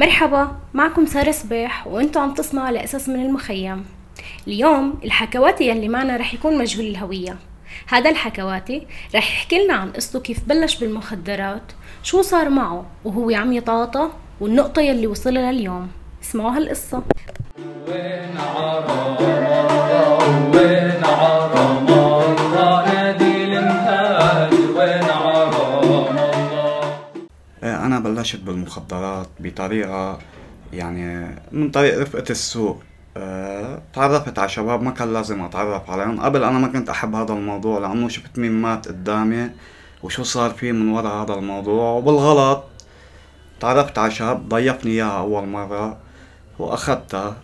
مرحبا معكم سارة صبيح وأنتم عم تسمعوا لقصص من المخيم. اليوم الحكواتي يلي معنا رح يكون مجهول الهوية. هذا الحكواتي رح يحكي لنا عن قصته كيف بلش بالمخدرات شو صار معه وهو عم يتعاطى والنقطة يلي وصلها لليوم. اسمعوا هالقصة. بلشت بالمخدرات بطريقة يعني من طريق رفقة السوق. أه تعرفت على شباب ما كان لازم أتعرف عليهم. قبل أنا ما كنت أحب هذا الموضوع لأنه شفت مين مات قدامي وشو صار فيه من وراء هذا الموضوع. وبالغلط تعرفت على شاب ضيفني اياها أول مرة واخدتها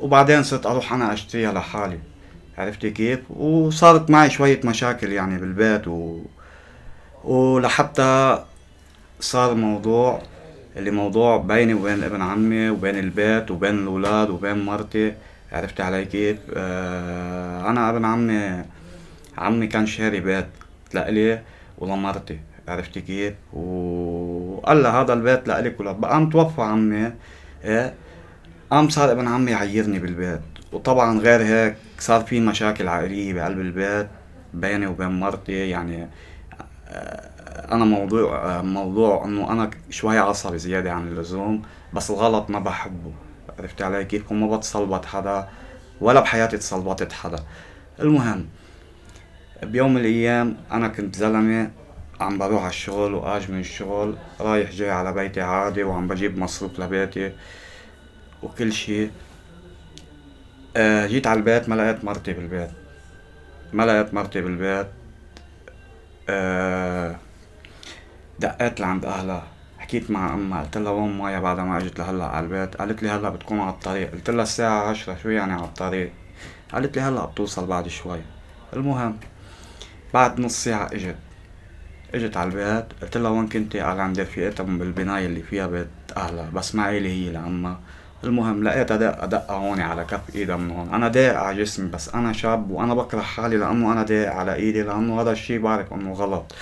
وبعدين صرت أروح أنا أشتريها لحالي. عرفتي كيف؟ وصارت معي شوية مشاكل يعني بالبيت و... ولحتى صار موضوع اللي موضوع بيني وبين ابن عمي وبين البيت وبين الأولاد وبين مرتي. عرفت علي كيف؟ آه أنا ابن عمي عمي كان شاري بيت لإلي ولمرتي. عرفتي كيف؟ وقال لها هذا البيت لإلك ولا قام توفى عمي إيه؟ قام صار ابن عمي يعيرني بالبيت. وطبعا غير هيك صار في مشاكل عائلية بقلب البيت بيني وبين مرتي. يعني آه أنا موضوع موضوع إنه أنا شوي عصبي زيادة عن اللزوم بس الغلط ما بحبه. عرفت علي كيف؟ وما بتصلبط حدا ولا بحياتي تصلبطت حدا. المهم بيوم من الأيام أنا كنت زلمة عم بروح على الشغل واجي من الشغل رايح جاي على بيتي عادي وعم بجيب مصروف لبيتي وكل شي. آه جيت على البيت ما لقيت مرتي بالبيت. ما لقيت مرتي بالبيت. آه دقيت لعند أهلها. حكيت مع أمها قلت لها وين مايا بعد ما إجت لهلأ على البيت؟ قالت لي هلأ بتكون على الطريق. قلت لها الساعة عشرة شو يعني على الطريق؟ قالت لي هلأ بتوصل بعد شوي. المهم بعد نص ساعة إجت. إجت على البيت قلت لها وين كنتي؟ قال عند رفيقتها بالبناية اللي فيها بيت أهلها بس معي لي هي لعمها. المهم لقيتها دقة دقة هون على كف إيدها من هون. أنا داق على جسمي بس أنا شاب وأنا بكره حالي لأنه أنا داق على إيدي لأنه هذا الشي بعرف إنه غلط.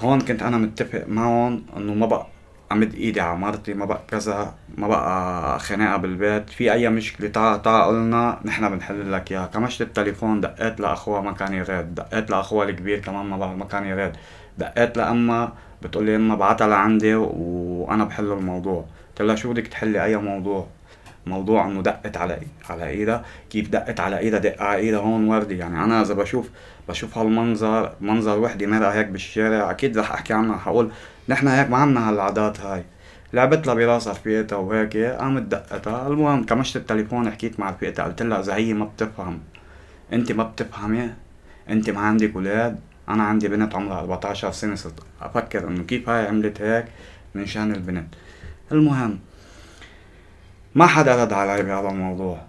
هون كنت أنا متفق معهم إنه ما بقى امد إيدي على مرتي ما بقى كذا ما بقى خناقة بالبيت. في أي مشكلة تعا تعا قلنا نحن بنحل لك إياها. كمشت التليفون دقيت لأخوها ما كان يرد. دقيت لأخوها الكبير كمان ما ما كان يرد. دقيت لأمها بتقول لي اما بعتها لعندي وأنا بحل الموضوع. قلت لها شو بدك تحلي أي موضوع؟ موضوع إنه دقت على على إيدها. كيف دقت على إيدها؟ دق على إيدها هون وردي. يعني أنا إذا بشوف بشوف هالمنظر منظر وحده مرقه هيك بالشارع أكيد رح أحكي عنها. حقول نحن هيك ما عنا هالعادات هاي. لعبت لها براسها رفيقتها وهيك قامت دقتها. المهم كمشت التليفون حكيت مع رفيقتها قلت لها إذا هي ما بتفهم أنت ما بتفهمي أنت ما عندك أولاد. أنا عندي بنت عمرها 14 سنة صرت أفكر إنه كيف هاي عملت هيك من شأن البنت. المهم ما حدا رد علي بهذا الموضوع.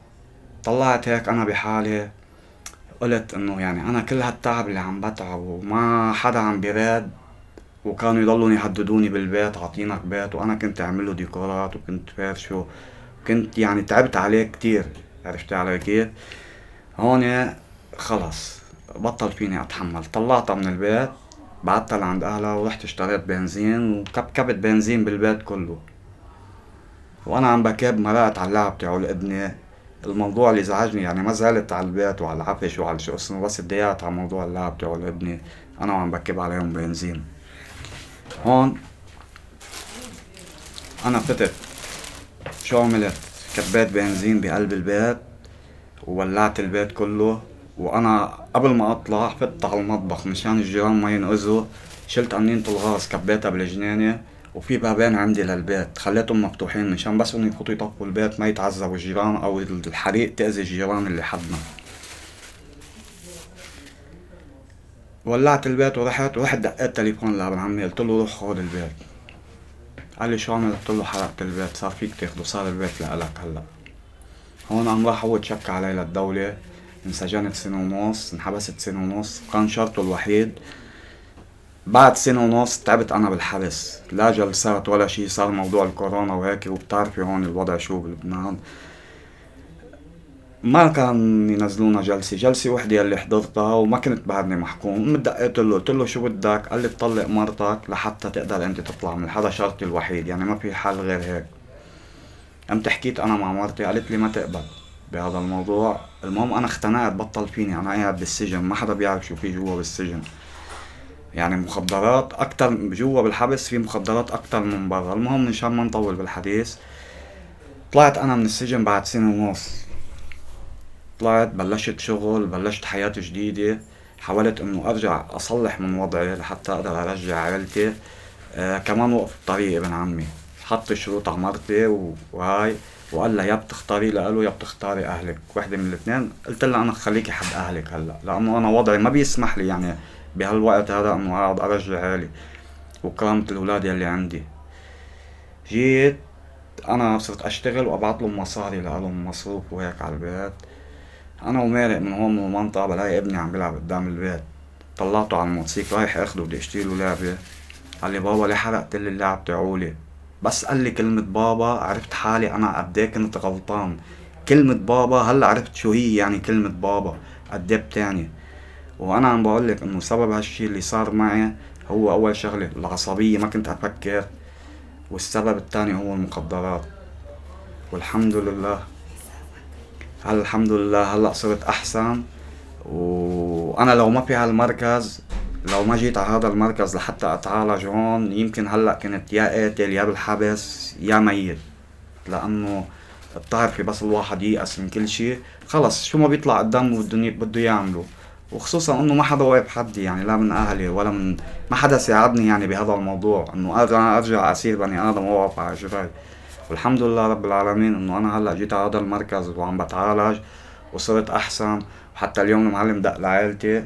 طلعت هيك أنا بحالي قلت إنه يعني أنا كل هالتعب اللي عم بتعب وما حدا عم بيراد وكانوا يضلوا يهددوني بالبيت عاطينك بيت وأنا كنت أعمل له ديكورات وكنت فرشه كنت يعني تعبت عليه كتير عرفت علي كيف؟ هون خلص بطل فيني أتحمل. طلعتها من البيت بعتها لعند أهلها ورحت اشتريت بنزين وكبكبت بنزين بالبيت كله. وأنا عم بكب مرقت على اللعب تاعو لابني الموضوع اللي زعجني يعني ما زالت على البيت وعلى العفش وعلى شو اسمه بس اتضايقت على موضوع اللعب تاعو لابني أنا وعم بكب عليهم بنزين. هون أنا فتت شو عملت؟ كبيت بنزين بقلب البيت وولعت البيت كله وأنا قبل ما أطلع فت على المطبخ مشان الجيران ما ينقذوا شلت قنينة الغاز كبيتها بالجنينة وفي بابين عندي للبيت. خليتهم مفتوحين مشان بس انه يفوتوا يطفوا البيت ما يتعذبوا الجيران أو الحريق تأذي الجيران اللي حدنا. ولعت البيت ورحت ورحت دقيت تليفون لابن عمي قلت له روح خذ البيت. قال لي شو عملت قلت له حرقت البيت صار فيك تاخده صار البيت لإلك هلأ. هون قام راح هو تشك علي للدولة انسجنت سنة ونص انحبست سنة ونص. كان شرطه الوحيد بعد سنة ونص تعبت أنا بالحبس. لا جلسات ولا شي صار موضوع الكورونا وهيك وبتعرفي هون الوضع شو بلبنان. ما كان ينزلونا جلسة. جلسة وحدة اللي حضرتها وما كنت بعدني محكوم. دقيت له قلت له شو بدك؟ قال لي تطلق مرتك لحتى تقدر أنت تطلع من هذا شرطي الوحيد. يعني ما في حل غير هيك. قمت حكيت أنا مع مرتي قالت لي ما تقبل بهذا الموضوع. المهم أنا اختنقت بطل فيني. أنا قاعد بالسجن ما حدا بيعرف شو في جوا بالسجن. يعني مخدرات أكتر جوا بالحبس في مخدرات أكتر من برا. المهم مشان ما نطول بالحديث. طلعت أنا من السجن بعد سنة ونص. طلعت بلشت شغل بلشت حياة جديدة. حاولت إنه أرجع أصلح من وضعي لحتى أقدر أرجع عائلتي آه كمان وقف طريق ابن عمي. حط شروط على مرتي وهاي. وقال لها يا بتختاري له يا بتختاري أهلك. وحدة من الاثنين قلت لها أنا خليكي حد أهلك هلأ. لأنه أنا وضعي ما بيسمح لي يعني بهالوقت هذا أنه اقعد ارجع عيالي وكرامة الأولاد يلي عندي. جيت أنا صرت أشتغل وأبعث لهم مصاري لهم مصروف وهيك على البيت. أنا ومارق من هون من المنطقة بلاقي ابني عم بيلعب قدام البيت. طلعته على الموتوسيكل رايح أخده بدي أشتري له لعبة. قال لي بابا ليه حرقت لي اللعب تاعولي بس قال لي كلمة بابا عرفت حالي أنا قد إيه كنت غلطان. كلمة بابا هلأ عرفت شو هي يعني كلمة بابا قد إيه بتعني؟ وأنا عم بقول لك إنه سبب هالشي اللي صار معي هو أول شغلة العصبية ما كنت أفكر والسبب الثاني هو المخدرات. والحمد لله. هلا الحمد لله هلأ صرت أحسن؟ وأنا لو ما في هالمركز لو ما جيت على هذا المركز لحتى أتعالج هون يمكن هلأ كنت يا قاتل يا بالحبس يا ميت. لأنه بتعرفي بس الواحد ييأس من كل شيء. خلص شو ما بيطلع قدامه بالدنيا بده يعمله. وخصوصا إنه ما حدا واقف حدي يعني لا من أهلي ولا من ما حدا ساعدني يعني بهذا الموضوع. إنه ارجع أرجع أصير بني آدم واقف على جبال والحمد لله رب العالمين إنه أنا هلأ جيت على هذا المركز وعم بتعالج وصرت أحسن. وحتى اليوم المعلم دق لعائلتي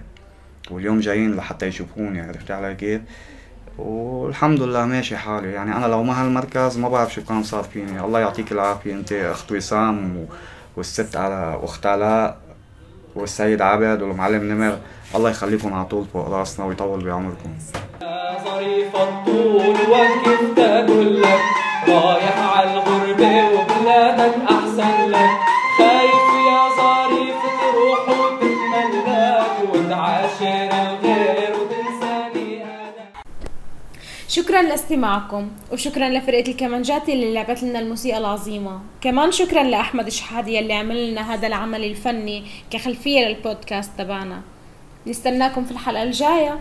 واليوم جايين لحتى يشوفوني عرفت علي كيف؟ والحمد لله ماشي حالي. يعني أنا لو ما هالمركز ما بعرف شو كان صار فيني. الله يعطيك العافية أنت اخت وسام والست على واخت علاء والسيد عابد والمعلم نمر الله يخليكم على طول فوق راسنا ويطول بعمركم. ظريف الطول وكيف تقول لك رايح على الغربة وبلادك أحسن لك. خايف يا ظريف تروح وتتملك وتعاشر الغير شكرا لاستماعكم وشكرا لفرقة الكمانجات اللي لعبت لنا الموسيقى العظيمة. كمان شكرا لأحمد شحادي اللي عمل لنا هذا العمل الفني كخلفية للبودكاست تبعنا. نستناكم في الحلقة الجاية.